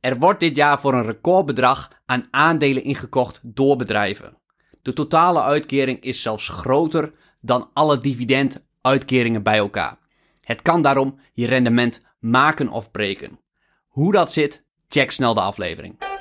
Er wordt dit jaar voor een recordbedrag aan aandelen ingekocht door bedrijven. De totale uitkering is zelfs groter dan alle dividenduitkeringen bij elkaar. Het kan daarom je rendement maken of breken. Hoe dat zit, check snel de aflevering.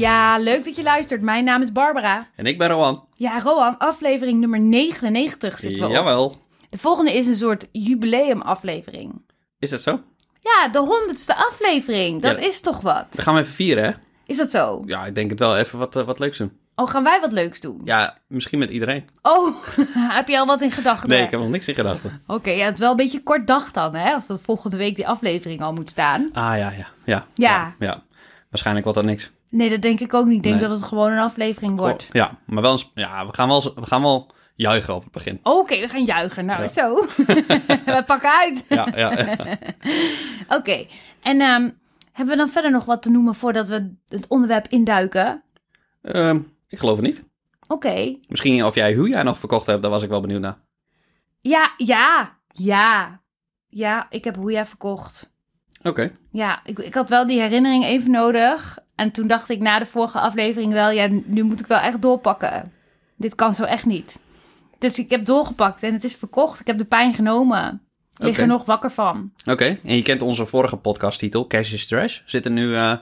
Ja, leuk dat je luistert. Mijn naam is Barbara. En ik ben Rowan. Ja, Roan, aflevering nummer 99 zitten we op. Jawel. De volgende is een soort jubileumaflevering. Is dat zo? Ja, de honderdste aflevering. Dat Ja. is toch wat? Dan gaan we even vieren, hè? Is dat zo? Ja, ik denk het wel. Even wat, eh, wat leuks doen. Oh, gaan wij wat leuks doen? Ja, misschien met iedereen. Oh, heb je al wat in gedachten? Nee, ik heb nog niks in gedachten. Oké, ja, het is wel een beetje kort dag dan, hè? Als we volgende week die aflevering al moet staan. Ah, ja, ja. Ja. Ja. ja. Waarschijnlijk wordt dat niks. Nee, dat denk ik ook niet. Ik denk Nee. dat het gewoon een aflevering wordt. Ja, maar wel, een sp- ja, we gaan wel, we gaan wel juichen op het begin. Oké, we gaan juichen. Nou, Ja. zo. we pakken uit. Ja, ja, ja. Oké, en ehm, hebben we dan verder nog wat te noemen voordat we het onderwerp induiken? Ehm, ik geloof het niet. Oké. Misschien of jij hoe jij nog verkocht hebt, daar was ik wel benieuwd naar. Ja, ja, ja. Ja, ik heb hoe jij verkocht. Oké. Ja, ik, ik had wel die herinnering even nodig. En toen dacht ik na de vorige aflevering wel, ja, nu moet ik wel echt doorpakken. Dit kan zo echt niet. Dus ik heb doorgepakt en het is verkocht. Ik heb de pijn genomen. Ik lig er nog wakker van. Oké, en je kent onze vorige podcasttitel, Cash is Trash. Zit er nu eh,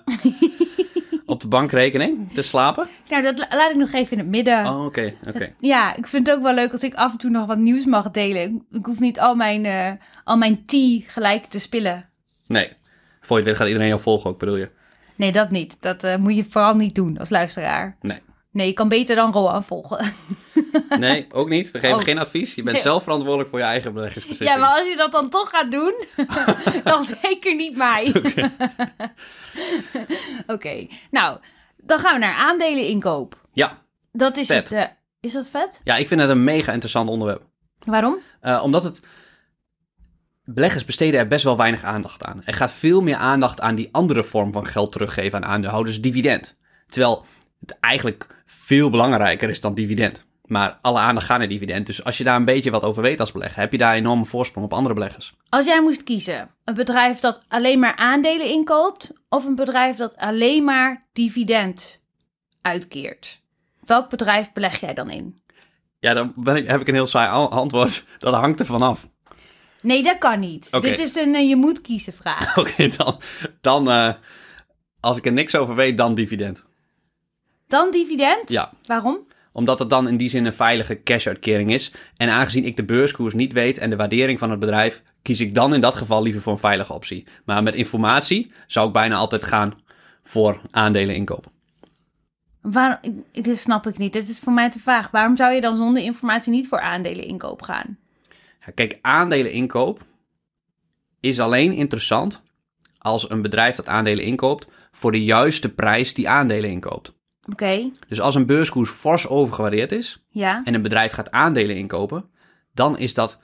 op de bankrekening te slapen? Nou, dat la- laat ik nog even in het midden. Oh, oké, oké. Ja, ik vind het ook wel leuk als ik af en toe nog wat nieuws mag delen. Ik, ik hoef niet al mijn, eh, al mijn tea gelijk te spillen. Nee, voor je het weet gaat iedereen jou volgen ook, bedoel je? Nee, dat niet. Dat eh, moet je vooral niet doen als luisteraar. Nee. Nee, je kan beter dan Roan volgen. Nee, ook niet. We geven Oh. geen advies. Je bent Nee. zelf verantwoordelijk voor je eigen beleggingsbeslissing. Ja, maar als je dat dan toch gaat doen, dan zeker niet mij. Oké, nou, dan gaan we naar aandelen inkoop. Ja. Dat is Vet. het. eh, is dat vet? ja, ik vind het een mega interessant onderwerp. Waarom? Eh, omdat het... Beleggers besteden er best wel weinig aandacht aan. Er gaat veel meer aandacht aan die andere vorm van geld teruggeven aan aandeelhouders, dividend. Terwijl het eigenlijk veel belangrijker is dan dividend. Maar alle aandacht gaat naar dividend. Dus als je daar een beetje wat over weet als belegger, heb je daar een enorme voorsprong op andere beleggers. Als jij moest kiezen, een bedrijf dat alleen maar aandelen inkoopt of een bedrijf dat alleen maar dividend uitkeert, welk bedrijf beleg jij dan in? Ja, dan ben ik, heb ik een heel saai antwoord. Dat hangt er vanaf. Nee, dat kan niet. Dit is een eh, je moet kiezen vraag. Oké, dan, dan eh, als ik er niks over weet, dan dividend. Dan dividend? Ja, Waarom? omdat het dan in die zin een veilige cash-uitkering is. En aangezien ik de beurskoers niet weet en de waardering van het bedrijf, kies ik dan in dat geval liever voor een veilige optie. Maar met informatie zou ik bijna altijd gaan voor aandelen inkopen. Waar, ik- dit snap ik niet. Dit is voor mij te vaag. Waarom zou je dan zonder informatie niet voor aandelen inkoop gaan? Kijk, aandelen inkoop is alleen interessant als een bedrijf dat aandelen inkoopt voor de juiste prijs die aandelen inkoopt. Oké, Dus als een beurskoers fors overgewaardeerd is, ja. en een bedrijf gaat aandelen inkopen, dan is dat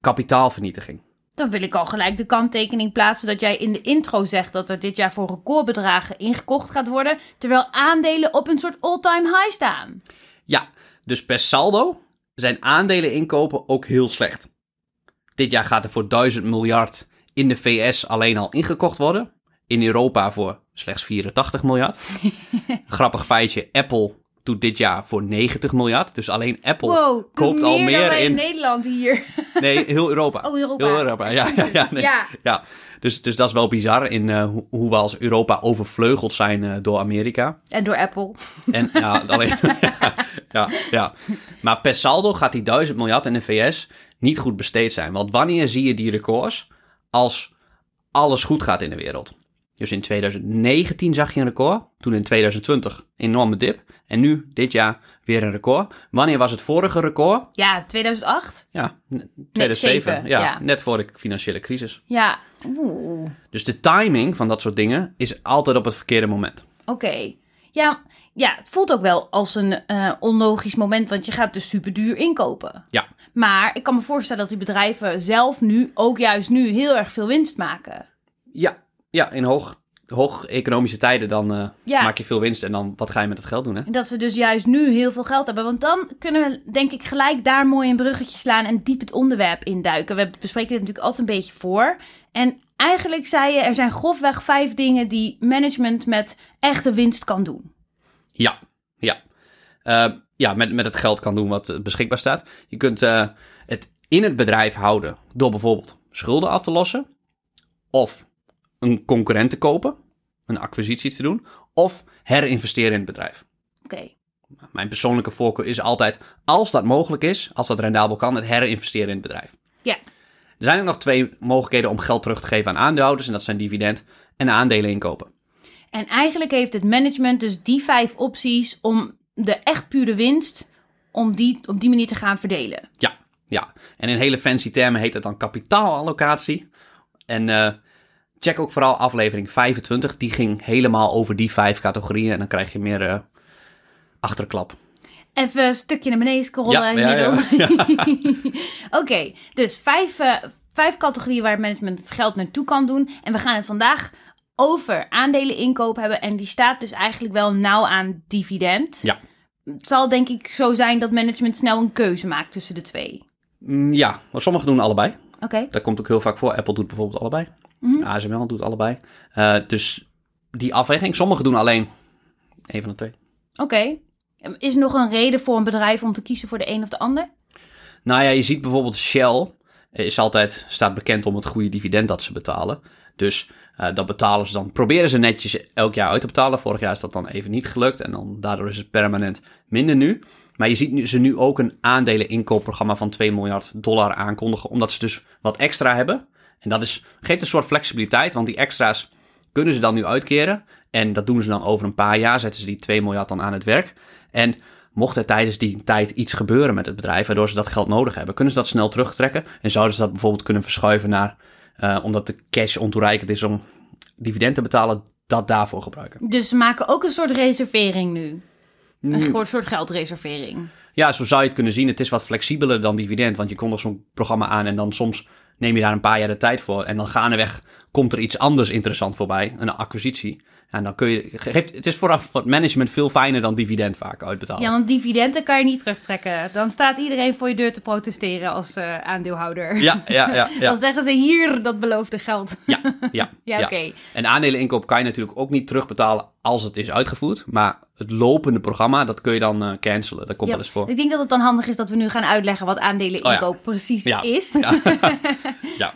kapitaalvernietiging. Dan wil ik al gelijk de kanttekening plaatsen dat jij in de intro zegt dat er dit jaar voor recordbedragen ingekocht gaat worden, terwijl aandelen op een soort all-time high staan. Ja, dus per saldo zijn aandelen inkopen ook heel slecht. Dit jaar gaat er voor 1000 miljard in de VS alleen al ingekocht worden. In Europa voor slechts 84 miljard. Grappig feitje, Apple doet dit jaar voor 90 miljard. Dus alleen Apple Wow, koopt meer al dan meer wij in in... Nederland hier. Nee, heel Europa. Oh, Europa. Heel Europa, ja. ja, ja, nee. Ja. ja. Dus, dus dat is wel bizar in eh, hoe, we als Europa overvleugeld zijn eh, door Amerika. En door Apple. En ja, alleen, ja, ja. Maar per saldo gaat die 1000 miljard in de VS niet goed besteed zijn. Want wanneer zie je die records? Als alles goed gaat in de wereld. Dus in 2019 zag je een record. Toen in 2020 een enorme dip. En nu, dit jaar, weer een record. Wanneer was het vorige record? Ja, 2008? Ja, 2007. zeven, ja, ja. net voor de financiële crisis. Ja. Oeh. Dus de timing van dat soort dingen is altijd op het verkeerde moment. Oké. Ja, ja, het voelt ook wel als een eh, onlogisch moment, want je gaat dus super duur inkopen. Ja. Maar ik kan me voorstellen dat die bedrijven zelf nu, ook juist nu, heel erg veel winst maken. Ja, ja in hoog hoog economische tijden, dan eh, Ja. maak je veel winst. En dan, wat ga je met het geld doen, hè? En dat ze dus juist nu heel veel geld hebben. Want dan kunnen we, denk ik, gelijk daar mooi een bruggetje slaan en diep het onderwerp induiken. We bespreken dit natuurlijk altijd een beetje voor. En eigenlijk zei je, er zijn grofweg vijf dingen die management met echte winst kan doen. Ja, ja. Eh, ja, met, met het geld kan doen wat beschikbaar staat. Je kunt eh, het in het bedrijf houden door bijvoorbeeld schulden af te lossen. Of een concurrent te kopen, een acquisitie te doen. Of herinvesteren in het bedrijf. Oké, Mijn persoonlijke voorkeur is altijd, als dat mogelijk is, als dat rendabel kan, het herinvesteren in het bedrijf. ja. Er zijn nog twee mogelijkheden om geld terug te geven aan aandeelhouders. En dat zijn dividend en aandelen inkopen. En eigenlijk heeft het management dus die vijf opties om de echt pure winst, om die op die manier te gaan verdelen. Ja, ja. En in hele fancy termen heet het dan kapitaalallocatie. En eh, check ook vooral aflevering 25. Die ging helemaal over die vijf categorieën. En dan krijg je meer eh, achterklap. Even een stukje naar beneden scrollen Ja, ja, ja. inmiddels. Oké, dus vijf, eh, vijf categorieën waar het management het geld naartoe kan doen. En we gaan het vandaag over aandelen inkoop hebben. En die staat dus eigenlijk wel nauw aan dividend. Ja. Het zal denk ik zo zijn dat management snel een keuze maakt tussen de twee. Mm, ja, maar sommigen doen allebei. Oké, Dat komt ook heel vaak voor. Apple doet bijvoorbeeld allebei. Mhm. ASML doet allebei. Eh, dus die afweging. Sommigen doen alleen één van de twee. oké. Is er nog een reden voor een bedrijf om te kiezen voor de een of de ander? Nou ja, je ziet bijvoorbeeld Shell is altijd, staat bekend om het goede dividend dat ze betalen. Dus eh, dat betalen ze dan, proberen ze netjes elk jaar uit te betalen. Vorig jaar is dat dan even niet gelukt en dan, daardoor is het permanent minder nu. Maar je ziet nu, ze nu ook een aandeleninkoopprogramma van 2 miljard dollar aankondigen, omdat ze dus wat extra hebben. En dat is, geeft een soort flexibiliteit, want die extra's kunnen ze dan nu uitkeren. En dat doen ze dan over een paar jaar, zetten ze die 2 miljard dan aan het werk. En mocht er tijdens die tijd iets gebeuren met het bedrijf, waardoor ze dat geld nodig hebben, kunnen ze dat snel terugtrekken. En zouden ze dat bijvoorbeeld kunnen verschuiven naar, eh, omdat de cash ontoereikend is om dividend te betalen, dat daarvoor gebruiken. Dus ze maken ook een soort reservering nu. Mm. Een soort, soort geldreservering. Ja, zo zou je het kunnen zien. Het is wat flexibeler dan dividend, want je kondigt zo'n programma aan en dan soms neem je daar een paar jaar de tijd voor. En dan gaandeweg komt er iets anders interessant voorbij, een acquisitie. En dan kun je, geeft, het is vooraf voor het management veel fijner dan dividend vaak uitbetalen. Ja, want dividenden kan je niet terugtrekken. Dan staat iedereen voor je deur te protesteren als eh, aandeelhouder. ja, ja, ja. ja. Dan zeggen ze hier dat beloofde geld. Ja, ja, Ja, oké. En aandeleninkoop kan je natuurlijk ook niet terugbetalen als het is uitgevoerd. Maar het lopende programma, dat kun je dan eh, cancelen. Dat komt Ja, wel eens voor. Ik denk dat het dan handig is dat we nu gaan uitleggen wat aandeleninkoop Oh precies Ja. is. Ja. ja.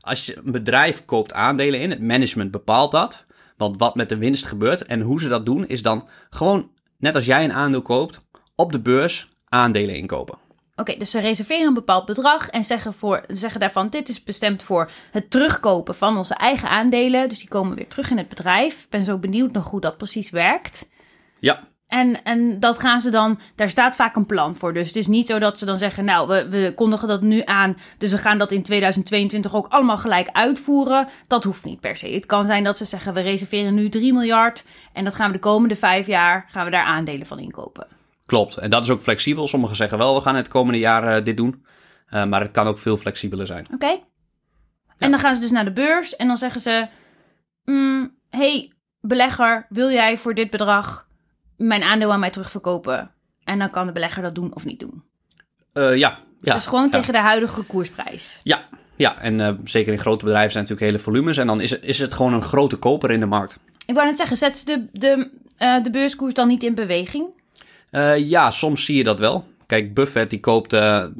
Als je een bedrijf koopt aandelen in, het management bepaalt dat. Want wat met de winst gebeurt en hoe ze dat doen, is dan gewoon, net als jij een aandeel koopt, op de beurs aandelen inkopen. Oké, dus ze reserveren een bepaald bedrag en zeggen, voor, zeggen daarvan: dit is bestemd voor het terugkopen van onze eigen aandelen. Dus die komen weer terug in het bedrijf. Ik ben zo benieuwd nog hoe dat precies werkt. Ja, En, en dat gaan ze dan, daar staat vaak een plan voor. Dus het is niet zo dat ze dan zeggen, nou, we, we kondigen dat nu aan. Dus we gaan dat in 2022 ook allemaal gelijk uitvoeren. Dat hoeft niet per se. Het kan zijn dat ze zeggen, we reserveren nu 3 miljard. En dat gaan we de komende vijf jaar, gaan we daar aandelen van inkopen. klopt. En dat is ook flexibel. Sommigen zeggen wel, we gaan het komende jaar eh, dit doen. Eh, maar het kan ook veel flexibeler zijn. Oké? En dan gaan ze dus naar de beurs en dan zeggen ze, mm, hey, belegger, wil jij voor dit bedrag mijn aandeel aan mij terugverkopen? En dan kan de belegger dat doen of niet doen. Eh, ja, ja. dus gewoon ja. tegen de huidige koersprijs. Ja, ja. en eh, zeker in grote bedrijven zijn natuurlijk hele volumes. En dan is het, is het gewoon een grote koper in de markt. Ik wou net zeggen, zet ze de, de, eh, de beurskoers dan niet in beweging? Ja, soms zie je dat wel. Kijk, Buffett die koopt de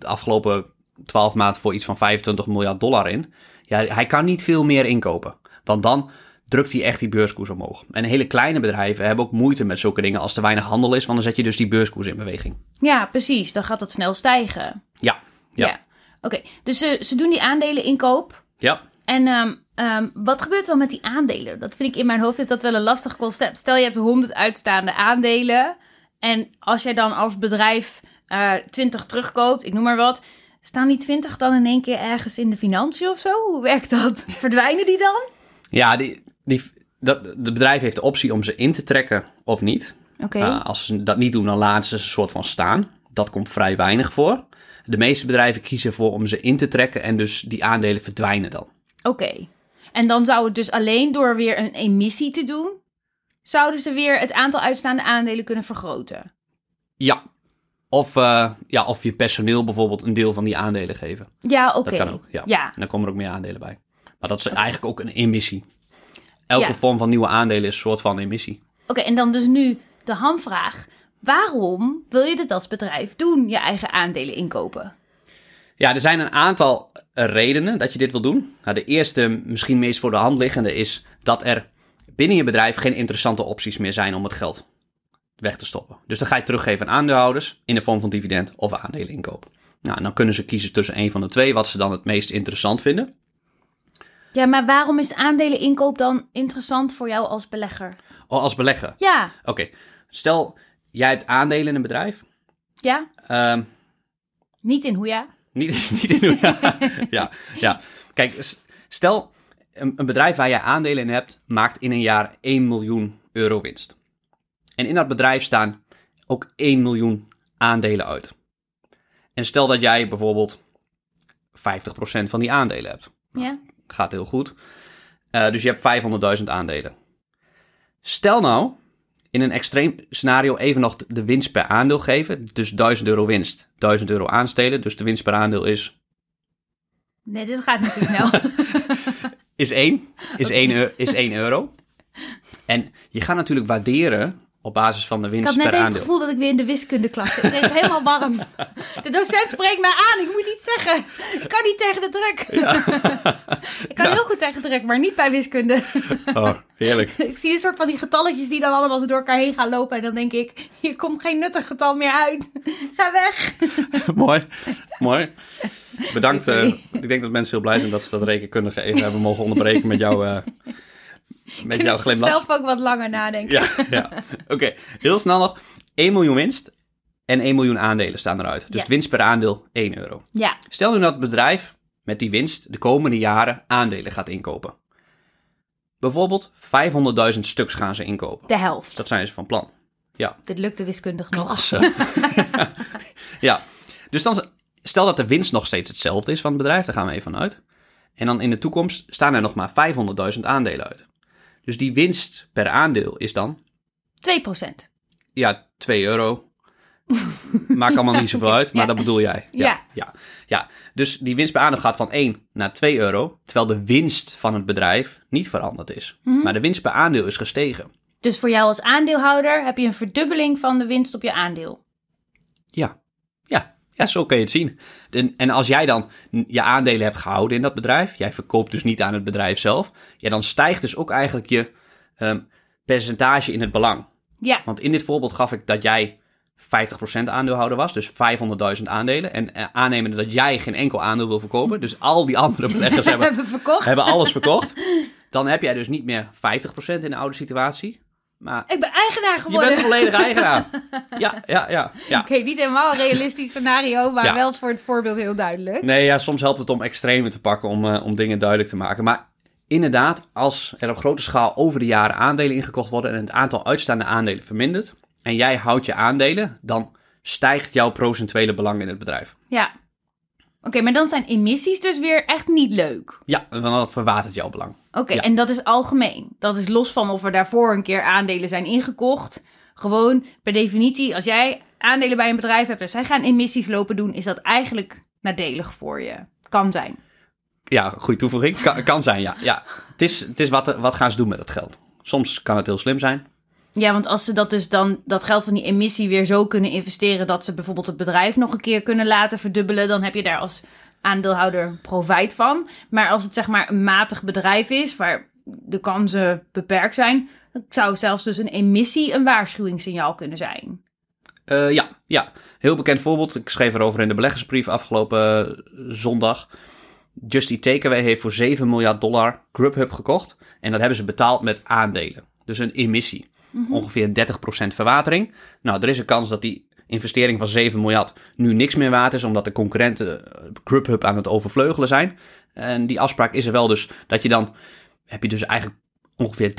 afgelopen 12 maanden voor iets van 25 miljard dollar in. Ja, hij kan niet veel meer inkopen. Want dan drukt hij echt die beurskoers omhoog. En hele kleine bedrijven hebben ook moeite met zulke dingen als er weinig handel is. Want dan zet je dus die beurskoers in beweging. Ja, precies. Dan gaat dat snel stijgen. Ja, ja, Oké, dus ze, ze doen die aandelen inkoop. ja. En ehm, ehm, wat gebeurt er dan met die aandelen? Dat vind ik in mijn hoofd is dat wel een lastig concept. Stel je hebt 100 uitstaande aandelen. En als jij dan als bedrijf eh 20 terugkoopt, ik noem maar wat. Staan die 20 dan in één keer ergens in de financiën of zo? Hoe werkt dat? Verdwijnen die dan? Ja, die, die, dat, de bedrijf heeft de optie om ze in te trekken of niet. Uh, als ze dat niet doen, dan laten ze ze een soort van staan. Dat komt vrij weinig voor. De meeste bedrijven kiezen ervoor om ze in te trekken en dus die aandelen verdwijnen dan. Oké. En dan zou het dus alleen door weer een emissie te doen, zouden ze weer het aantal uitstaande aandelen kunnen vergroten. Ja. Of, eh, ja, of je personeel bijvoorbeeld een deel van die aandelen geven. Ja, oké. Dat kan ook, ja. Ja, En dan komen er ook meer aandelen bij. Maar dat is eigenlijk ook een emissie. Elke Ja. vorm van nieuwe aandelen is een soort van emissie. oké. en dan dus nu de hamvraag. Waarom wil je dit als bedrijf doen, je eigen aandelen inkopen? Ja, er zijn een aantal redenen dat je dit wil doen. Nou, de eerste, misschien meest voor de hand liggende, is dat er binnen je bedrijf geen interessante opties meer zijn om het geld weg te stoppen. Dus dan ga je teruggeven aan aandeelhouders in de vorm van dividend of aandelen inkopen. Nou, en dan kunnen ze kiezen tussen een van de twee, wat ze dan het meest interessant vinden. Ja, maar waarom is aandelen inkoop dan interessant voor jou als belegger? Oh, als belegger. Ja, Oké, stel jij hebt aandelen in een bedrijf. ja, Ehm, niet in hoe ja. Niet, niet in ja, ja, ja. Kijk, stel een, een bedrijf waar jij aandelen in hebt, maakt in een jaar 1 miljoen euro winst. En in dat bedrijf staan ook 1 miljoen aandelen uit. En stel dat jij bijvoorbeeld 50% van die aandelen hebt. Ja, Gaat heel goed. Eh, dus je hebt 500.000 aandelen. Stel nou, in een extreem scenario even nog de winst per aandeel geven. Dus 1000 euro winst, 1000 euro aanstelen. Dus de winst per aandeel is, nee, dit gaat niet te snel. is 1. Is, 1 eu- is 1 euro. En je gaat natuurlijk waarderen op basis van de Ik winst had net per even het gevoel dat ik weer in de wiskundeklas zit. Ik het helemaal warm. De docent spreekt mij aan. Ik moet iets zeggen. Ik kan niet tegen de druk. ik kan heel goed tegen druk, maar niet bij wiskunde. Oh, heerlijk. ik zie een soort van die getalletjes die dan allemaal zo door elkaar heen gaan lopen. En dan denk ik, hier komt geen nuttig getal meer uit. Ga weg. mooi, mooi. Bedankt. eh, ik denk dat mensen heel blij zijn dat ze dat rekenkundige even hebben mogen onderbreken met, jou, eh met jouw glimlach. zelf ook wat langer nadenken. Ja, ja. oké. Heel snel nog. 1 miljoen winst en 1 miljoen aandelen staan eruit. Dus Ja. winst per aandeel 1 euro. Ja, Stel nu dat het bedrijf met die winst de komende jaren aandelen gaat inkopen. Bijvoorbeeld 500.000 stuks gaan ze inkopen. de helft. Dat zijn ze van plan. Ja, Dit lukte wiskundig nog. klasse. ja, dus dan stel dat de winst nog steeds hetzelfde is van het bedrijf, daar gaan we even vanuit. En dan in de toekomst staan er nog maar 500.000 aandelen uit. Dus die winst per aandeel is dan 2%. Ja, 2 euro. Maakt allemaal niet zoveel uit, maar ja. dat bedoel jij. Ja, Ja. ja. ja, Dus die winst per aandeel gaat van 1 naar 2 euro, terwijl de winst van het bedrijf niet veranderd is. Mhm. Maar de winst per aandeel is gestegen. Dus voor jou als aandeelhouder heb je een verdubbeling van de winst op je aandeel. Ja, ja. Ja, zo kun je het zien. En, en als jij dan je aandelen hebt gehouden in dat bedrijf, jij verkoopt dus niet aan het bedrijf zelf, ja, dan stijgt dus ook eigenlijk je ehm, percentage in het belang. Ja, Want in dit voorbeeld gaf ik dat jij 50% aandeelhouder was, dus 500.000 aandelen. En eh, aannemende dat jij geen enkel aandeel wil verkopen, dus al die andere beleggers hebben, hebben alles verkocht. Dan heb jij dus niet meer 50% in de oude situatie, maar Ik ben eigenaar je geworden. bent volledig eigenaar. Ja, ja, ja. ja. Oké, niet helemaal een realistisch scenario, maar Ja. wel voor het voorbeeld heel duidelijk. Nee, ja, soms helpt het om extremen te pakken om, eh, om dingen duidelijk te maken. Maar inderdaad, als er op grote schaal over de jaren aandelen ingekocht worden en het aantal uitstaande aandelen vermindert, en jij houdt je aandelen, dan stijgt jouw procentuele belang in het bedrijf. Ja. Oké, maar dan zijn emissies dus weer echt niet leuk. Ja, dan verwatert jouw belang. Oké, Ja. en dat is algemeen. Dat is los van of er daarvoor een keer aandelen zijn ingekocht. Gewoon per definitie, als jij aandelen bij een bedrijf hebt en zij gaan emissies lopen doen, is dat eigenlijk nadelig voor je. Kan zijn. Ja, goede toevoeging. Kan, kan zijn, ja. ja. Het is, het is wat, wat gaan ze doen met dat geld. Soms kan het heel slim zijn. Ja, want als ze dat dus dan, dat geld van die emissie weer zo kunnen investeren dat ze bijvoorbeeld het bedrijf nog een keer kunnen laten verdubbelen, dan heb je daar als aandeelhouder profijt van. Maar als het zeg maar een matig bedrijf is, waar de kansen beperkt zijn, dan zou zelfs dus een emissie een waarschuwingssignaal kunnen zijn. Eh, ja, ja, heel bekend voorbeeld. Ik schreef erover in de beleggersbrief afgelopen eh, zondag. Just Eat Takeaway heeft voor 7 miljard dollar Grubhub gekocht. En dat hebben ze betaald met aandelen. Dus een emissie. Ongeveer 30% verwatering. Nou, er is een kans dat die investering van 7 miljard nu niks meer waard is... omdat de concurrenten eh, Grubhub aan het overvleugelen zijn. En die afspraak is er wel dus dat je dan... heb je dus eigenlijk ongeveer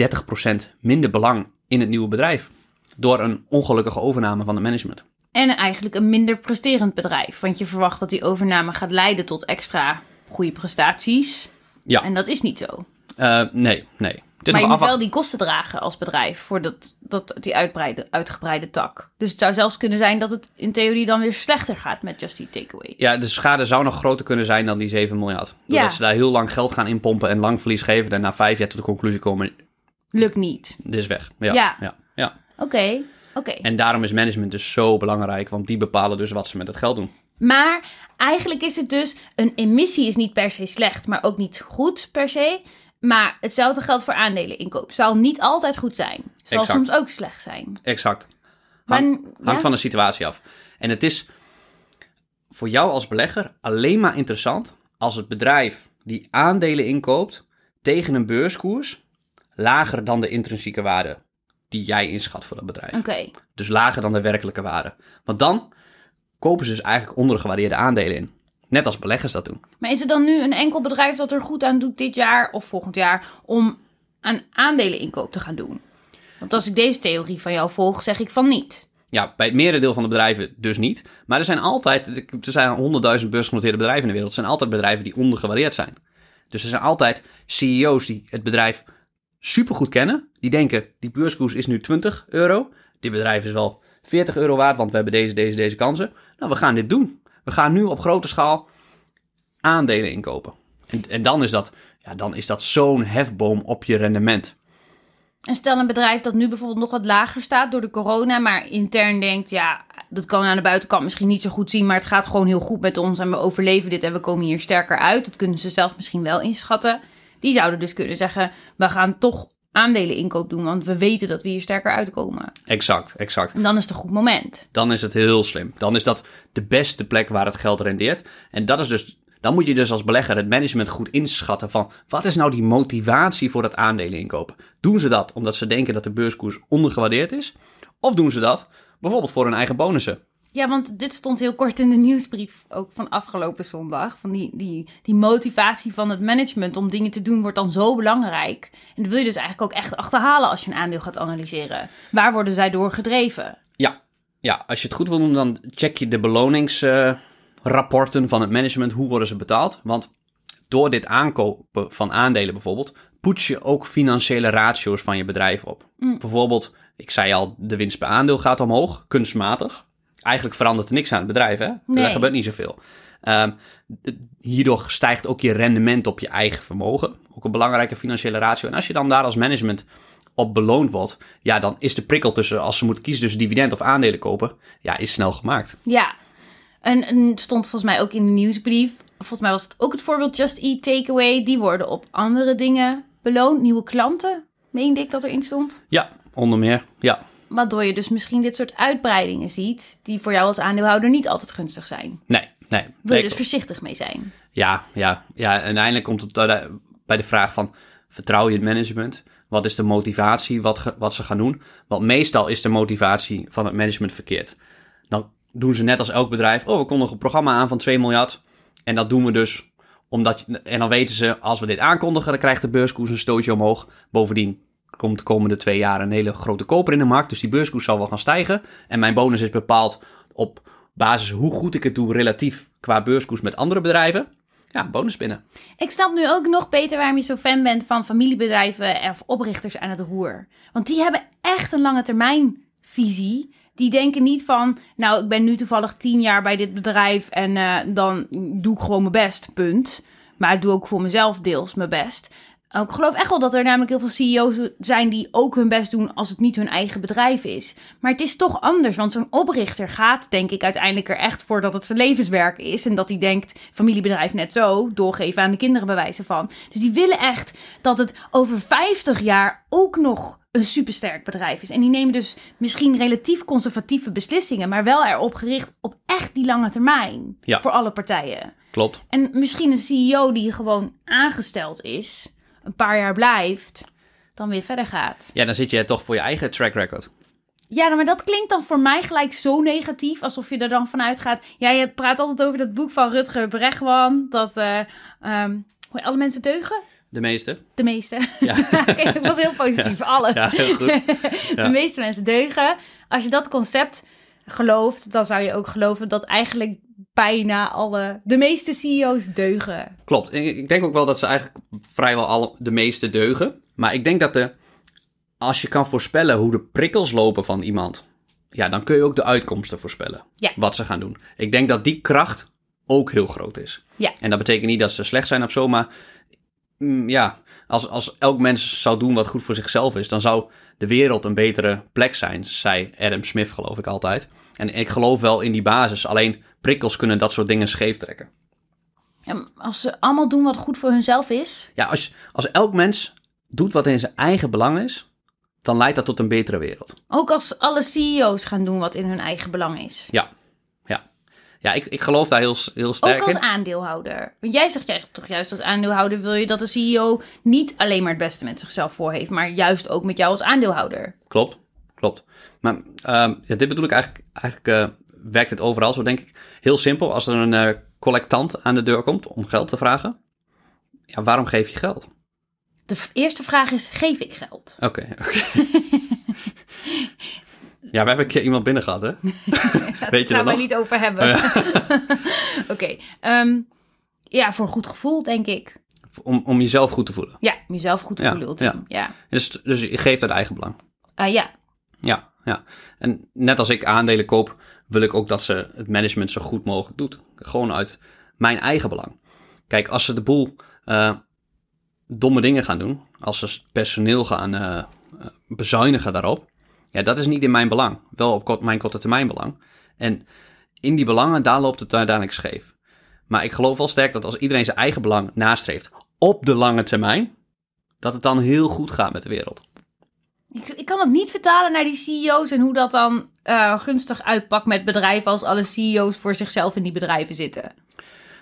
30% minder belang in het nieuwe bedrijf door een ongelukkige overname van het management. En eigenlijk een minder presterend bedrijf, want je verwacht dat die overname gaat leiden tot extra goede prestaties. Ja, En dat is niet zo. Eh, nee, nee. Maar je moet wel die kosten dragen als bedrijf voor dat, dat, die uitbreide, uitgebreide tak. Dus het zou zelfs kunnen zijn dat het in theorie dan weer slechter gaat met Just Eat Takeaway. Ja, de schade zou nog groter kunnen zijn dan die 7 miljard. Doordat Ja. ze daar heel lang geld gaan inpompen en lang verlies geven. En na vijf jaar tot de conclusie komen, Lukt niet. dit is weg. Ja, Ja. ja. ja. Oké, oké. En daarom is management dus zo belangrijk. Want die bepalen dus wat ze met het geld doen. Maar eigenlijk is het dus, een emissie is niet per se slecht, maar ook niet goed per se. Maar hetzelfde geldt voor aandeleninkoop. Zal niet altijd goed zijn. Zal Exact. soms ook slecht zijn. Exact. Maar, Hangt ja? van de situatie af. En het is voor jou als belegger alleen maar interessant als het bedrijf die aandelen inkoopt tegen een beurskoers lager dan de intrinsieke waarde die jij inschat voor dat bedrijf. Oké, Dus lager dan de werkelijke waarde. Want dan kopen ze dus eigenlijk ondergewaardeerde aandelen in. Net als beleggers dat doen. maar is er dan nu een enkel bedrijf dat er goed aan doet dit jaar of volgend jaar om aan aandeleninkoop te gaan doen? Want als ik deze theorie van jou volg, zeg ik van niet. Ja, bij het merendeel van de bedrijven dus niet. Maar er zijn altijd, er zijn honderdduizend beursgenoteerde bedrijven in de wereld. Er zijn altijd bedrijven die ondergewaardeerd zijn. Dus er zijn altijd CEO's die het bedrijf supergoed kennen. Die denken, die beurskoers is nu 20 euro. Dit bedrijf is wel 40 euro waard, want we hebben deze, deze, deze kansen. Nou, we gaan dit doen. We gaan nu op grote schaal aandelen inkopen. En, en dan is dat, ja, dan is dat zo'n hefboom op je rendement. En stel een bedrijf dat nu bijvoorbeeld nog wat lager staat door de corona, maar intern denkt, ja, dat kan aan de buitenkant misschien niet zo goed zien, maar het gaat gewoon heel goed met ons en we overleven dit en we komen hier sterker uit. Dat kunnen ze zelf misschien wel inschatten. Die zouden dus kunnen zeggen, we gaan toch aandelen inkoop doen, want we weten dat we hier sterker uitkomen. Exact, exact. En dan is het een goed moment. dan is het heel slim. Dan is dat de beste plek waar het geld rendeert. En dat is dus, dan moet je dus als belegger het management goed inschatten van wat is nou die motivatie voor dat aandelen inkopen. Doen ze dat omdat ze denken dat de beurskoers ondergewaardeerd is? Of doen ze dat bijvoorbeeld voor hun eigen bonussen? Ja, want dit stond heel kort in de nieuwsbrief, ook van afgelopen zondag. Van die, die, die motivatie van het management om dingen te doen wordt dan zo belangrijk. En dat wil je dus eigenlijk ook echt achterhalen als je een aandeel gaat analyseren. Waar worden zij door gedreven? Ja, ja als je het goed wil doen, dan check je de beloningsrapporten van het management. Hoe worden ze betaald? Want door dit aankopen van aandelen bijvoorbeeld, poets je ook financiële ratio's van je bedrijf op. Bijvoorbeeld, ik zei al, de winst per aandeel gaat omhoog, kunstmatig. Eigenlijk verandert er niks aan het bedrijf, hè? Nee. Er gebeurt niet zoveel. Ehm, hierdoor stijgt ook je rendement op je eigen vermogen. Ook een belangrijke financiële ratio. En als je dan daar als management op beloond wordt, ja, dan is de prikkel tussen als ze moeten kiezen tussen dividend of aandelen kopen, ja, is snel gemaakt. Ja, en, stond volgens mij ook in de nieuwsbrief. Volgens mij was het ook het voorbeeld Just Eat Takeaway. Die worden op andere dingen beloond. Nieuwe klanten, meende ik dat erin stond. Ja, onder meer. Ja, Waardoor je dus misschien dit soort uitbreidingen ziet, die voor jou als aandeelhouder niet altijd gunstig zijn. nee, nee. Wil je dus voorzichtig mee zijn. Ja, ja, ja. En uiteindelijk komt het bij de vraag van... vertrouw je het management? Wat is de motivatie wat, wat ze gaan doen? Want meestal is de motivatie van het management verkeerd. Dan doen ze net als elk bedrijf... oh, we kondigen een programma aan van 2 miljard... en dat doen we dus omdat... en dan weten ze, als we dit aankondigen... dan krijgt de beurskoers een stootje omhoog. Bovendien komt de komende twee jaar een hele grote koper in de markt... dus die beurskoers zal wel gaan stijgen. En mijn bonus is bepaald op basis hoe goed ik het doe... relatief qua beurskoers met andere bedrijven... Ja, bonus binnen. Ik snap nu ook nog beter waarom je zo fan bent van familiebedrijven of oprichters aan het roer. Want die hebben echt een lange termijn visie. Die denken niet van, nou, ik ben nu toevallig tien jaar bij dit bedrijf en eh, dan doe ik gewoon mijn best, punt. Maar ik doe ook voor mezelf deels mijn best. Ik geloof echt wel dat er namelijk heel veel CEO's zijn die ook hun best doen als het niet hun eigen bedrijf is. Maar het is toch anders, want zo'n oprichter gaat denk ik uiteindelijk er echt voor dat het zijn levenswerk is. En dat hij denkt, familiebedrijf net zo, doorgeven aan de kinderen bewijzen van. Dus die willen echt dat het over 50 jaar ook nog een supersterk bedrijf is. En die nemen dus misschien relatief conservatieve beslissingen, maar wel erop gericht op echt die lange termijn. Ja. Voor alle partijen. Klopt. En misschien een CEO die gewoon aangesteld is, een paar jaar blijft, dan weer verder gaat. Ja, dan zit je toch voor je eigen track record. Ja, maar dat klinkt dan voor mij gelijk zo negatief, alsof je er dan vanuit gaat. Ja, je praat altijd over dat boek van Rutger Bregman, dat ehm, hoe alle mensen deugen. De meeste. De meeste. Ja, dat was heel positief. Alle. ja heel goed. Ja. De meeste mensen deugen. Als je dat concept gelooft, dan zou je ook geloven dat eigenlijk bijna alle, de meeste CEO's deugen. Klopt. Ik denk ook wel dat ze eigenlijk vrijwel alle, de meeste deugen. Maar ik denk dat de, als je kan voorspellen hoe de prikkels lopen van iemand, ja, dan kun je ook de uitkomsten voorspellen. Ja. Wat ze gaan doen. Ik denk dat die kracht ook heel groot is. Ja. En dat betekent niet dat ze slecht zijn of zo, maar mm, ja, als, als elk mens zou doen wat goed voor zichzelf is, dan zou de wereld een betere plek zijn, zei Adam Smith, geloof ik altijd. En ik geloof wel in die basis, alleen prikkels kunnen dat soort dingen scheef trekken. En als ze allemaal doen wat goed voor hunzelf is, Ja, als, als elk mens doet wat in zijn eigen belang is, dan leidt dat tot een betere wereld. ook als alle CEO's gaan doen wat in hun eigen belang is. Ja, ja. Ja, ik, ik geloof daar heel, heel sterk Ook als in. aandeelhouder. Want jij zegt jij toch juist als aandeelhouder wil je dat de CEO niet alleen maar het beste met zichzelf voor heeft, maar juist ook met jou als aandeelhouder. Klopt, klopt. Maar ehm, ja, dit bedoel ik eigenlijk, eigenlijk eh, werkt het overal zo, denk ik. Heel simpel, als er een eh, collectant aan de deur komt om geld te vragen, ja, waarom geef je geld? De eerste vraag is, geef ik geld? Oké, oké. ja, we hebben een keer iemand binnen gehad, hè? Weet je Daar gaan dat we nog? niet over hebben. Oké. ehm, ja, voor een goed gevoel, denk ik. Om, om jezelf goed te voelen. Ja, om jezelf goed te Ja, voelen, ultiem. Ja. Dus, dus je geeft uit eigen belang. Ah, ja. Ja, ja. En net als ik aandelen koop, wil ik ook dat ze het management zo goed mogelijk doet. Gewoon uit mijn eigen belang. Kijk, als ze de boel eh, domme dingen gaan doen, als ze personeel gaan eh, eh, bezuinigen daarop, ja, dat is niet in mijn belang. Wel op kort, mijn korte termijn belang. En in die belangen, daar loopt het uiteindelijk scheef. Maar ik geloof wel sterk dat als iedereen zijn eigen belang nastreeft op de lange termijn, dat het dan heel goed gaat met de wereld. Ik, ik kan het niet vertalen naar die CEO's en hoe dat dan eh, gunstig uitpakt met bedrijven als alle CEO's voor zichzelf in die bedrijven zitten.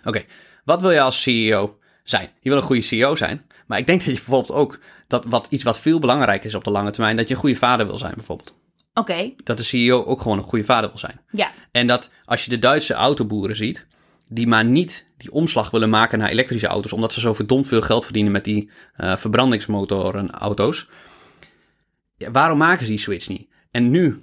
Oké, wat wil je als CEO zijn? Je wil een goede CEO zijn, maar ik denk dat je bijvoorbeeld ook dat wat iets wat veel belangrijker is op de lange termijn, dat je een goede vader wil zijn bijvoorbeeld. Oké, Dat de CEO ook gewoon een goede vader wil zijn. ja. En dat als je de Duitse autoboeren ziet, die maar niet die omslag willen maken naar elektrische auto's, omdat ze zo verdomd veel geld verdienen met die eh verbrandingsmotoren auto's. Waarom maken ze die switch niet? En nu,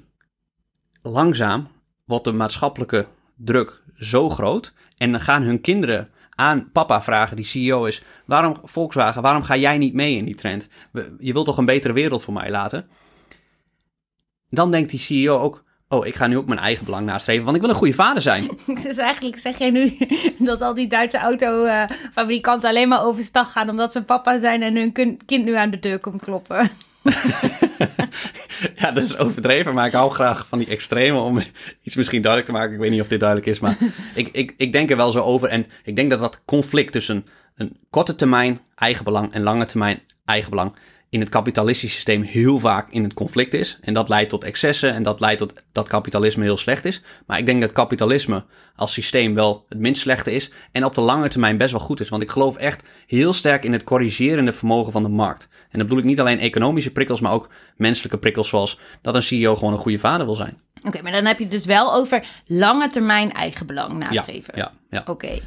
langzaam, wordt de maatschappelijke druk zo groot. En dan gaan hun kinderen aan papa vragen, die CEO is: waarom Volkswagen, waarom ga jij niet mee in die trend? Je wilt toch een betere wereld voor mij laten? Dan denkt die CEO ook: oh, ik ga nu ook mijn eigen belang nastreven, want ik wil een goede vader zijn. Dus eigenlijk zeg jij nu dat al die Duitse autofabrikanten alleen maar overstag gaan omdat ze papa zijn en hun kind nu aan de deur komt kloppen. ja, dat is overdreven, maar ik hou graag van die extreme om iets misschien duidelijk te maken. Ik weet niet of dit duidelijk is, maar ik, ik, ik denk er wel zo over. En ik denk dat dat conflict tussen een korte termijn eigen belang en lange termijn eigen belang in het kapitalistische systeem heel vaak in het conflict is. En dat leidt tot excessen en dat leidt tot dat kapitalisme heel slecht is. Maar ik denk dat kapitalisme als systeem wel het minst slechte is en op de lange termijn best wel goed is. Want ik geloof echt heel sterk in het corrigerende vermogen van de markt. En dat bedoel ik niet alleen economische prikkels, maar ook menselijke prikkels zoals dat een CEO gewoon een goede vader wil zijn. Oké, maar dan heb je het dus wel over lange termijn eigen belang Ja, nastreven. ja, ja. Oké.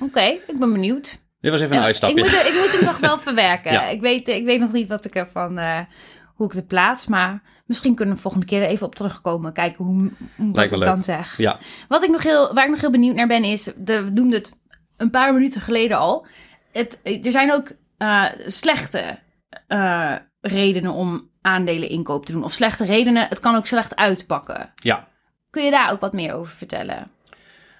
Oké, ik ben benieuwd. Dit was even een Ja, uitstapje. Ik moet, het- ik moet het nog wel verwerken. Ja. Ik, weet, ik weet nog niet wat ik ervan, eh, hoe ik het plaats, maar misschien kunnen we volgende keer er even op terugkomen. Kijken hoe, hoe Lijkt ik leuk. dan zeg. Ja, Wat ik nog heel, waar ik nog heel benieuwd naar ben, is, de, we noemden het een paar minuten geleden al. Het, er zijn ook eh, slechte eh, redenen om aandelen inkoop te doen. Of slechte redenen, het kan ook slecht uitpakken. ja. Kun je daar ook wat meer over vertellen?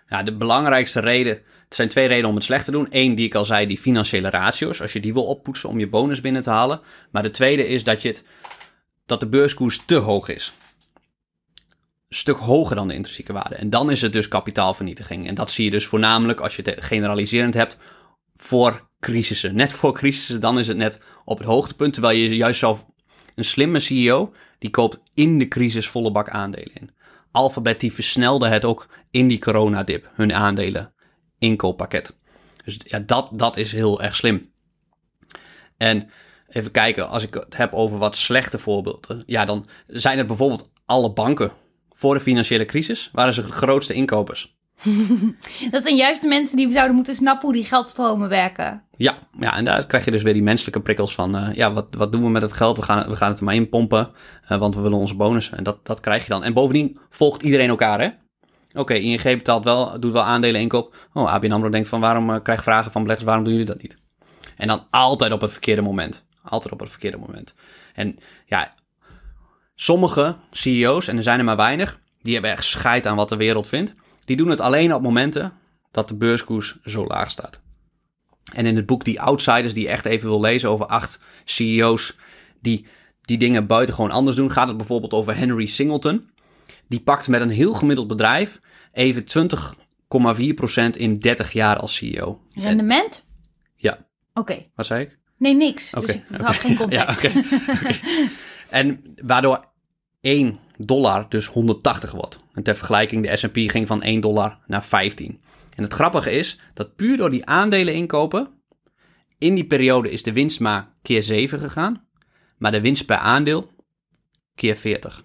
Ja, de belangrijkste reden, het zijn twee redenen om het slecht te doen. Eén, die ik al zei, die financiële ratio's, als je die wil oppoetsen om je bonus binnen te halen. Maar de tweede is dat, je het, dat de beurskoers te hoog is. Een stuk hoger dan de intrinsieke waarde. En dan is het dus kapitaalvernietiging. En dat zie je dus voornamelijk als je het generaliserend hebt voor crisissen. Net voor crisissen, dan is het net op het hoogtepunt. Terwijl je juist zelf een slimme CEO, die koopt in de crisis volle bak aandelen in. Alphabet die versnelde het ook in die coronadip, hun aandelen inkooppakket. Dus ja, dat, dat is heel erg slim. En even kijken, als ik het heb over wat slechte voorbeelden, ja, dan zijn het bijvoorbeeld alle banken. Voor de financiële crisis waren ze de grootste inkopers. Dat zijn juist de mensen die zouden moeten snappen hoe die geldstromen werken. Ja, ja, en daar krijg je dus weer die menselijke prikkels van, eh, ja, wat, wat doen we met het geld? We gaan, we gaan het er maar in pompen, eh, want we willen onze bonussen. En dat, dat krijg je dan. En bovendien volgt iedereen elkaar, hè? Oké, ING betaalt wel, doet wel aandelen inkoop. Oh, ABN AMRO denkt van waarom uh, krijg vragen van beleggers, waarom doen jullie dat niet? En dan altijd op het verkeerde moment. Altijd op het verkeerde moment. En ja, sommige CEO's, en er zijn er maar weinig, die hebben echt scheid aan wat de wereld vindt. Die doen het alleen op momenten dat de beurskoers zo laag staat. En in het boek Die Outsiders, die echt even wil lezen over acht CEO's die die dingen buitengewoon anders doen, gaat het bijvoorbeeld over Henry Singleton. Die pakt met een heel gemiddeld bedrijf even 20,4% in 30 jaar als CEO. Rendement? Ja. Oké. Wat zei ik? Nee, niks. Dus ik had geen context. Ja. En waardoor 1 dollar dus 180 wordt. En ter vergelijking, de S&P ging van 1 dollar naar 15. En het grappige is dat puur door die aandelen inkopen, in die periode is de winst maar keer 7 gegaan, maar de winst per aandeel keer 40.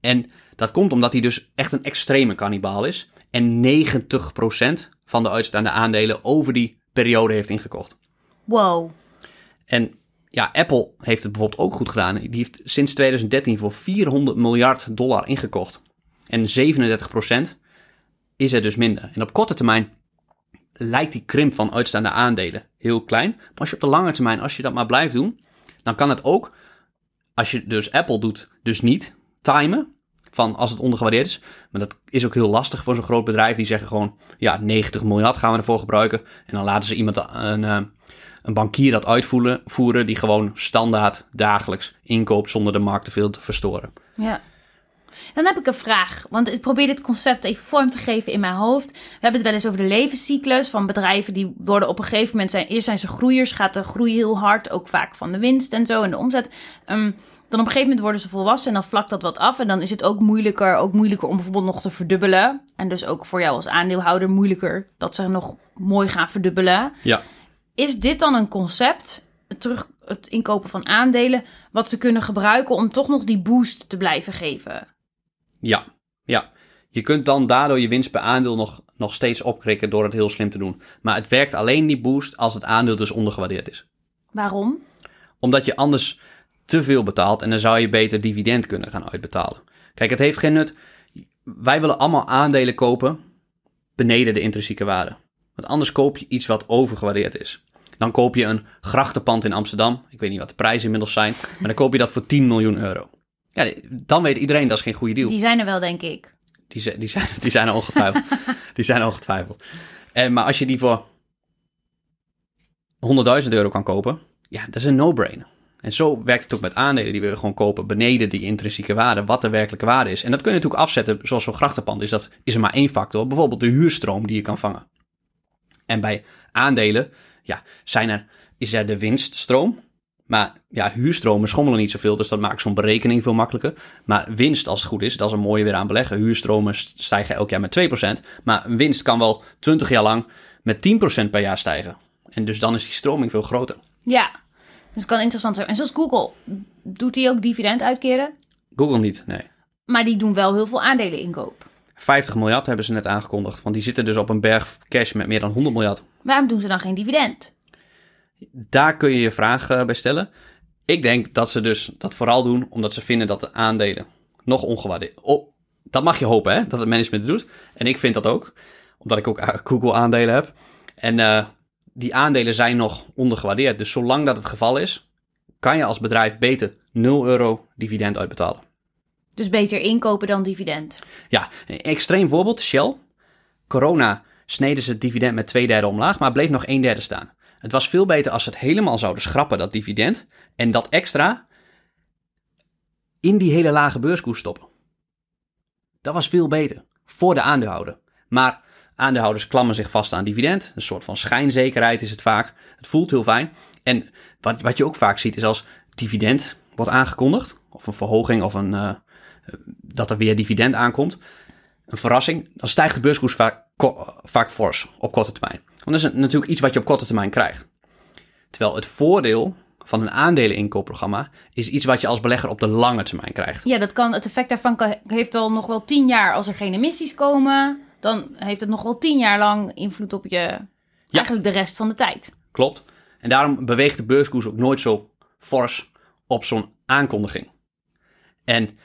En dat komt omdat hij dus echt een extreme kannibaal is en 90% van de uitstaande aandelen over die periode heeft ingekocht. Wow. En ja, Apple heeft het bijvoorbeeld ook goed gedaan. Die heeft sinds 2013 voor 400 miljard dollar ingekocht. En 37% is er dus minder. En op korte termijn lijkt die krimp van uitstaande aandelen heel klein. Maar als je op de lange termijn, als je dat maar blijft doen, dan kan het ook, als je dus Apple doet, dus niet timen. Van als het ondergewaardeerd is. Maar dat is ook heel lastig voor zo'n groot bedrijf. Die zeggen gewoon, ja, 90 miljard gaan we ervoor gebruiken. En dan laten ze iemand, een, eh, een bankier dat uitvoeren, voeren die gewoon standaard dagelijks inkoopt zonder de markt te veel te verstoren. Ja. Dan heb ik een vraag, want ik probeer dit concept even vorm te geven in mijn hoofd. We hebben het wel eens over de levenscyclus van bedrijven die worden op een gegeven moment zijn. Eerst zijn ze groeiers, gaat de groei heel hard, ook vaak van de winst en zo en de omzet. Ehm, dan op een gegeven moment worden ze volwassen en dan vlakt dat wat af. En dan is het ook moeilijker, ook moeilijker om bijvoorbeeld nog te verdubbelen. En dus ook voor jou als aandeelhouder moeilijker dat ze nog mooi gaan verdubbelen. Ja, Is dit dan een concept, het, terug, het inkopen van aandelen, wat ze kunnen gebruiken om toch nog die boost te blijven geven? ja, ja. Je kunt dan daardoor je winst per aandeel nog, nog steeds opkrikken door het heel slim te doen. Maar het werkt alleen die boost als het aandeel dus ondergewaardeerd is. Waarom? Omdat je anders te veel betaalt en dan zou je beter dividend kunnen gaan uitbetalen. Kijk, het heeft geen nut. Wij willen allemaal aandelen kopen beneden de intrinsieke waarde. Want anders koop je iets wat overgewaardeerd is. Dan koop je een grachtenpand in Amsterdam. Ik weet niet wat de prijzen inmiddels zijn. Maar dan koop je dat voor 10 miljoen euro. Ja, dan weet iedereen dat is geen goede deal. Die zijn er wel, denk ik. Die, zijn- die, zijn, die zijn er ongetwijfeld. die zijn er ongetwijfeld. En, maar als je die voor 100.000 euro kan kopen, ja, dat is een no-brainer. En zo werkt het ook met aandelen die we gewoon kopen beneden die intrinsieke waarde, wat de werkelijke waarde is. En dat kun je natuurlijk afzetten, zoals zo'n grachtenpand is, dat is er maar één factor, bijvoorbeeld de huurstroom die je kan vangen. En bij aandelen, ja, zijn er, is er de winststroom, maar ja, huurstromen schommelen niet zoveel, dus dat maakt zo'n berekening veel makkelijker. Maar winst, als het goed is, dat is een mooie weer aan beleggen. Huurstromen stijgen elk jaar met 2%. Maar winst kan wel 20 jaar lang met 10% per jaar stijgen. En dus dan is die stroming veel groter. Ja, dus het kan interessant zijn. En zoals Google, doet die ook dividend uitkeren? Google niet, nee. Maar die doen wel heel veel aandelen inkoop. 50 miljard hebben ze net aangekondigd. Want die zitten dus op een berg cash met meer dan 100 miljard. Waarom doen ze dan geen dividend? Daar kun je je vraag eh, bij stellen. Ik denk dat ze dus dat vooral doen omdat ze vinden dat de aandelen nog ongewaardeerd... Oh, dat mag je hopen, hè, dat het management het doet. En ik vind dat ook, omdat ik ook eh, Google-aandelen heb. En eh, die aandelen zijn nog ondergewaardeerd. Dus zolang dat het geval is, kan je als bedrijf beter 0 euro dividend uitbetalen. Dus beter inkopen dan dividend. Ja, een extreem voorbeeld, Shell. Corona sneden ze het dividend met twee derde omlaag, maar bleef nog een derde staan. Het was veel beter als ze het helemaal zouden schrappen, dat dividend, en dat extra in die hele lage beurskoers stoppen. Dat was veel beter, voor de aandeelhouder. Maar aandeelhouders klammen zich vast aan dividend, een soort van schijnzekerheid is het vaak. Het voelt heel fijn. En wat, wat je ook vaak ziet is als dividend wordt aangekondigd, of een verhoging of een, eh, dat er weer dividend aankomt, een verrassing, dan stijgt de beurskoers vaak, vaak fors op korte termijn. Want dat is natuurlijk iets wat je op korte termijn krijgt. Terwijl het voordeel van een aandeleninkoopprogramma is iets wat je als belegger op de lange termijn krijgt. Ja, dat kan, het effect daarvan heeft wel nog wel tien jaar. Als er geen emissies komen, dan heeft het nog wel tien jaar lang invloed op je... Eigenlijk de rest van de tijd. Klopt. En daarom beweegt de beurskoers ook nooit zo fors op zo'n aankondiging. En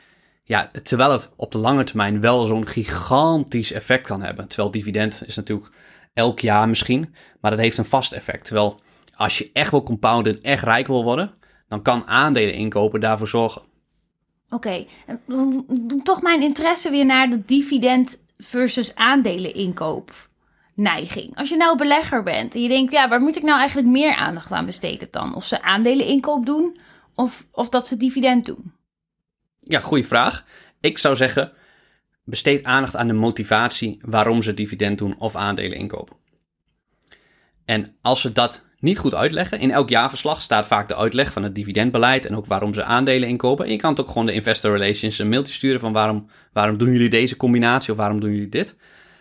Ja, terwijl het op de lange termijn wel zo'n gigantisch effect kan hebben. Terwijl dividend is natuurlijk elk jaar misschien, maar dat heeft een vast effect. Terwijl als je echt wil compounden en echt rijk wil worden, dan kan aandelen inkopen daarvoor zorgen. Oké, en doe toch mijn interesse weer naar de dividend versus aandelen inkoop neiging. Als je nou belegger bent en je denkt, ja, waar moet ik nou eigenlijk meer aandacht aan besteden dan? Of ze aandelen inkoop doen of, of dat ze dividend doen? Ja, goede vraag. Ik zou zeggen, besteed aandacht aan de motivatie waarom ze dividend doen of aandelen inkopen. En als ze dat niet goed uitleggen, in elk jaarverslag staat vaak de uitleg van het dividendbeleid en ook waarom ze aandelen inkopen. En je kan het ook gewoon de investor relations een mailtje sturen van waarom, waarom doen jullie deze combinatie of waarom doen jullie dit.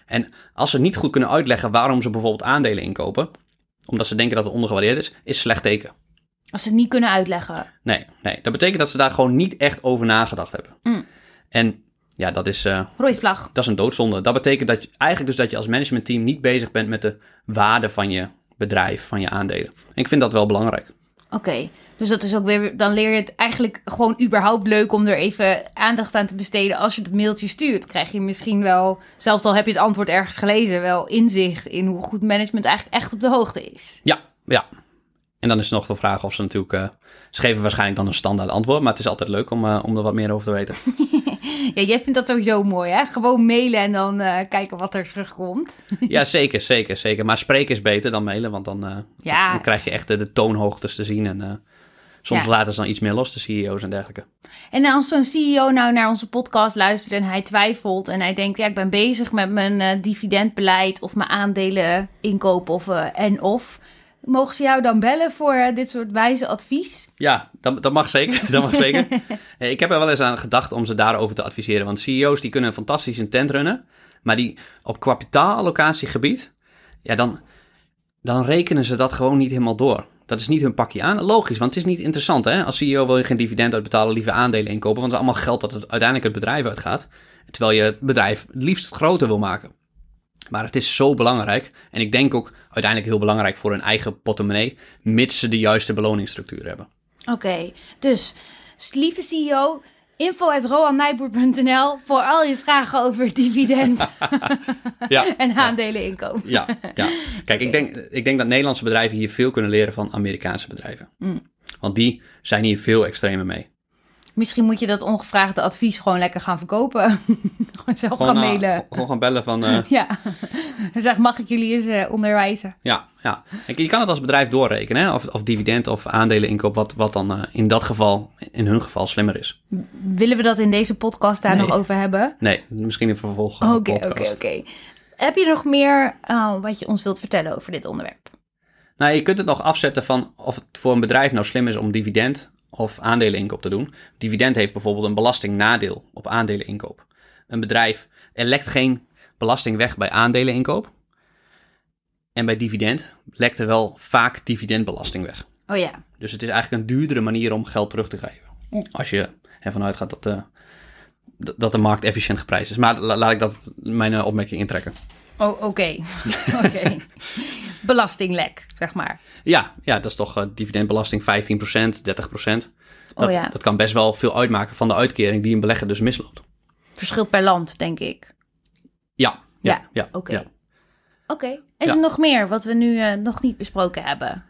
En als ze niet goed kunnen uitleggen waarom ze bijvoorbeeld aandelen inkopen, omdat ze denken dat het ondergewaardeerd is, is slecht teken. Als ze het niet kunnen uitleggen. Nee, nee, dat betekent dat ze daar gewoon niet echt over nagedacht hebben. Mm. En ja, dat is, Rode vlag. dat is een doodzonde. Dat betekent dat je, eigenlijk dus dat je als managementteam niet bezig bent met de waarde van je bedrijf, van je aandelen. En ik vind dat wel belangrijk. Oké, dus dat is ook weer, dan leer je het eigenlijk gewoon überhaupt leuk om er even aandacht aan te besteden. Als je het mailtje stuurt, krijg je misschien wel, zelfs al heb je het antwoord ergens gelezen, wel inzicht in hoe goed management eigenlijk echt op de hoogte is. Ja, ja. En dan is nog de vraag of ze natuurlijk... eh, ze geven waarschijnlijk dan een standaard antwoord, maar het is altijd leuk om, eh, om er wat meer over te weten. Ja, jij vindt dat sowieso mooi, hè? Gewoon mailen en dan eh, kijken wat er terugkomt. ja, zeker, zeker, zeker. Maar spreken is beter dan mailen, want dan, eh, Ja. dan krijg je echt de, toonhoogtes te zien. En eh, soms Ja. laten ze dan iets meer los, de CEO's en dergelijke. En als zo'n CEO nou naar onze podcast luistert en hij twijfelt en hij denkt, ja, ik ben bezig met mijn dividendbeleid of mijn aandelen inkopen of en of. Mogen ze jou dan bellen voor eh, dit soort wijze advies? Ja, dat, dat mag zeker. Dat mag zeker. Eh, Ik heb er wel eens aan gedacht om ze daarover te adviseren. Want CEO's die kunnen een fantastische tent runnen. Maar die op kapitaalallocatiegebied, ja, dan, dan rekenen ze dat gewoon niet helemaal door. Dat is niet hun pakje aan. Logisch, want het is niet interessant. Hè? Als CEO wil je geen dividend uitbetalen, liever aandelen inkopen. Want het is allemaal geld dat het uiteindelijk het bedrijf uitgaat. Terwijl je het bedrijf het liefst groter wil maken. Maar het is zo belangrijk. En ik denk ook uiteindelijk heel belangrijk voor hun eigen portemonnee. Mits ze de juiste beloningsstructuur hebben. Oké, dus lieve CEO, info.roannijboer.nl voor al je vragen over dividend Ja, en aandelen inkopen. ja, ja. Kijk, ik, denk, ik denk dat Nederlandse bedrijven hier veel kunnen leren van Amerikaanse bedrijven. Mm. Want die zijn hier veel extremer mee. Misschien moet je dat ongevraagde advies gewoon lekker gaan verkopen. gewoon zelf gaan Gewoon, eh, mailen. gewoon gaan bellen van... eh, Ja, zeg, mag ik jullie eens eh, onderwijzen? ja, ja. Je kan het als bedrijf doorrekenen. Hè? Of, of dividend of aandelen inkoop. Wat, wat dan in dat geval, in hun geval, slimmer is. Willen we dat in deze podcast daar Nee. nog over hebben? Nee, misschien in vervolg. Oké, oké, oké. Heb je nog meer wat je ons wilt vertellen over dit onderwerp? Nou, je kunt het nog afzetten van of het voor een bedrijf nou slim is om dividend of aandeleninkoop te doen. Dividend heeft bijvoorbeeld een belastingnadeel op aandeleninkoop. Een bedrijf er lekt geen belasting weg bij aandeleninkoop. En bij dividend lekt er wel vaak dividendbelasting weg. Oh ja, Dus het is eigenlijk een duurdere manier om geld terug te geven. Als je ervan uitgaat dat, eh, d- dat de markt efficiënt geprijsd is. Maar la- laat ik dat mijn eh, opmerking intrekken. Oh, oké. Oké. Belastinglek, zeg maar. Ja, ja dat is toch eh, dividendbelasting 15%, 30%. Dat, Oh ja. dat kan best wel veel uitmaken van de uitkering die een belegger dus misloopt. Verschilt per land, denk ik. Ja, ja, Ja, ja. oké. ja. Oké. Is er nog meer wat we nu eh, nog niet besproken hebben?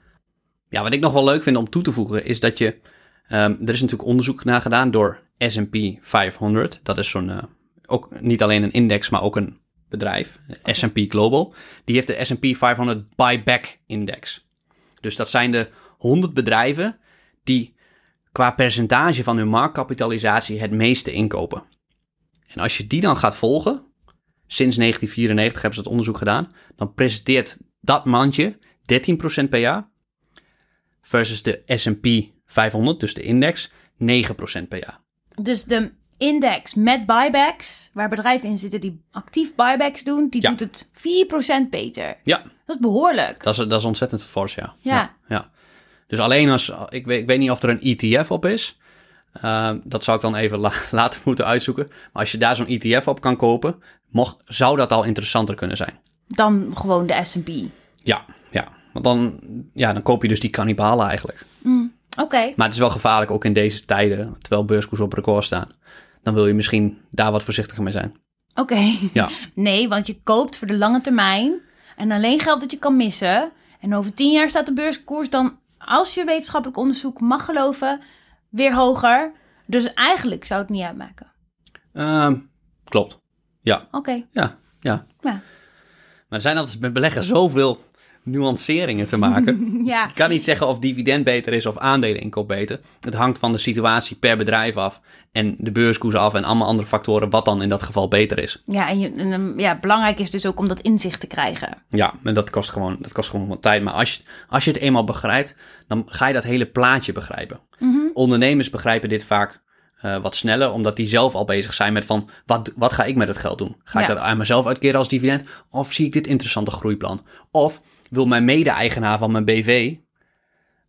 Ja, wat ik nog wel leuk vind om toe te voegen is dat je... ehm, er is natuurlijk onderzoek naar gedaan door S&P 500. Dat is zo'n... eh, ook niet alleen een index, maar ook een bedrijf. S&P Global. Die heeft de S&P 500 Buyback Index. Dus dat zijn de 100 bedrijven die qua percentage van hun marktkapitalisatie het meeste inkopen. En als je die dan gaat volgen, sinds 1994 hebben ze dat onderzoek gedaan, dan presenteert dat mandje 13% per jaar versus de S&P 500, dus de index, 9% per jaar. Dus de index met buybacks, waar bedrijven in zitten die actief buybacks doen, die Ja. doet het 4% beter. Ja, Dat is behoorlijk. dat is, dat is ontzettend fors, ja. Ja. ja. Dus alleen als, ik weet, ik weet niet of er een ETF op is, Uh, dat zou ik dan even la later moeten uitzoeken. Maar als je daar zo'n ETF op kan kopen, mocht, zou dat al interessanter kunnen zijn. Dan gewoon de S&P. Ja, ja. Want dan, ja, dan koop je dus die kannibalen eigenlijk. Oké. Maar het is wel gevaarlijk, ook in deze tijden, terwijl beurskoers op record staan. Dan wil je misschien daar wat voorzichtiger mee zijn. Oké. Ja. Nee, want je koopt voor de lange termijn en alleen geld dat je kan missen. En over tien jaar staat de beurskoers dan, als je wetenschappelijk onderzoek mag geloven, weer hoger. Dus eigenlijk zou het niet uitmaken. Ehm, klopt. Ja, Oké. ja, ja. Ja. Maar er zijn altijd met beleggen zoveel nuanceringen te maken. Ja. Je kan niet zeggen of dividend beter is of aandeleninkoop beter. Het hangt van de situatie per bedrijf af en de beurskoers af en allemaal andere factoren wat dan in dat geval beter is. Ja, en, je, en um, ja, belangrijk is dus ook om dat inzicht te krijgen. Ja, en dat kost gewoon, dat kost gewoon wat tijd. Maar als je, als je het eenmaal begrijpt, dan ga je dat hele plaatje begrijpen. Ondernemers begrijpen dit vaak eh, wat sneller, omdat die zelf al bezig zijn met van, wat, wat ga ik met het geld doen? Ga ik dat aan mezelf uitkeren als dividend? Of zie ik dit interessante groeiplan? Of wil mijn mede-eigenaar van mijn BV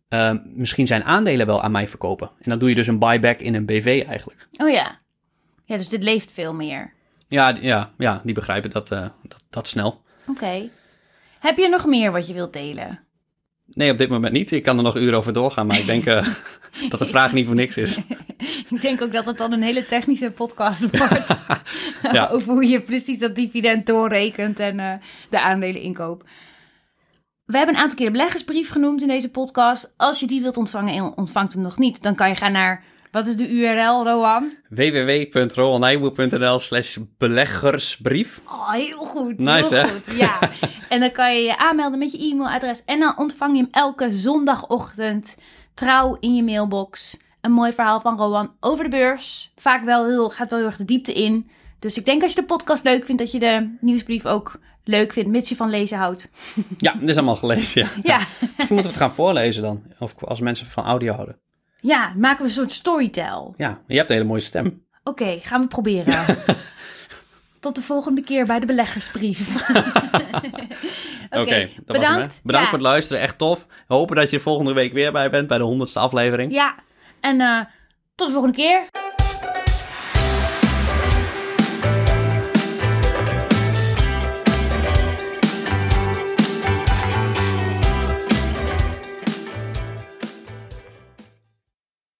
eh, misschien zijn aandelen wel aan mij verkopen? En dan doe je dus een buyback in een BV eigenlijk. Oh ja. Ja, dus dit leeft veel meer. Ja, ja, ja die begrijpen dat, eh, dat, dat snel. Oké. Heb je nog meer wat je wilt delen? Nee, op dit moment niet. Ik kan er nog uren over doorgaan, maar ik denk eh, dat de vraag niet voor niks is. Ik denk ook dat het dan een hele technische podcast wordt. Ja. Over hoe je precies dat dividend doorrekent en eh, de aandelen inkoop. We hebben een aantal keer de beleggersbrief genoemd in deze podcast. Als je die wilt ontvangen en ontvangt hem nog niet, dan kan je gaan naar... Wat is de URL, Rowan? www.rolandnijboer.nl slash beleggersbrief. Oh, heel goed. Nice, heel hè? goed. Ja. En dan kan je je aanmelden met je e-mailadres. En dan ontvang je hem elke zondagochtend trouw in je mailbox. Een mooi verhaal van Rowan over de beurs. Vaak wel heel, gaat wel heel erg de diepte in. Dus ik denk als je de podcast leuk vindt, dat je de nieuwsbrief ook leuk vindt, mits je van lezen houdt. Ja, dit is allemaal gelezen, ja. Ja, Misschien moeten we het gaan voorlezen dan. Of als mensen van audio houden. ja maken we een soort storytell. Ja, je hebt een hele mooie stem. Oké, gaan we proberen. Tot de volgende keer bij de beleggersbrief. Oké, bedankt. Bedankt Ja. voor het luisteren, echt tof. Hopen dat je volgende week weer bij bent bij de honderdste aflevering. Ja, en eh, tot de volgende keer.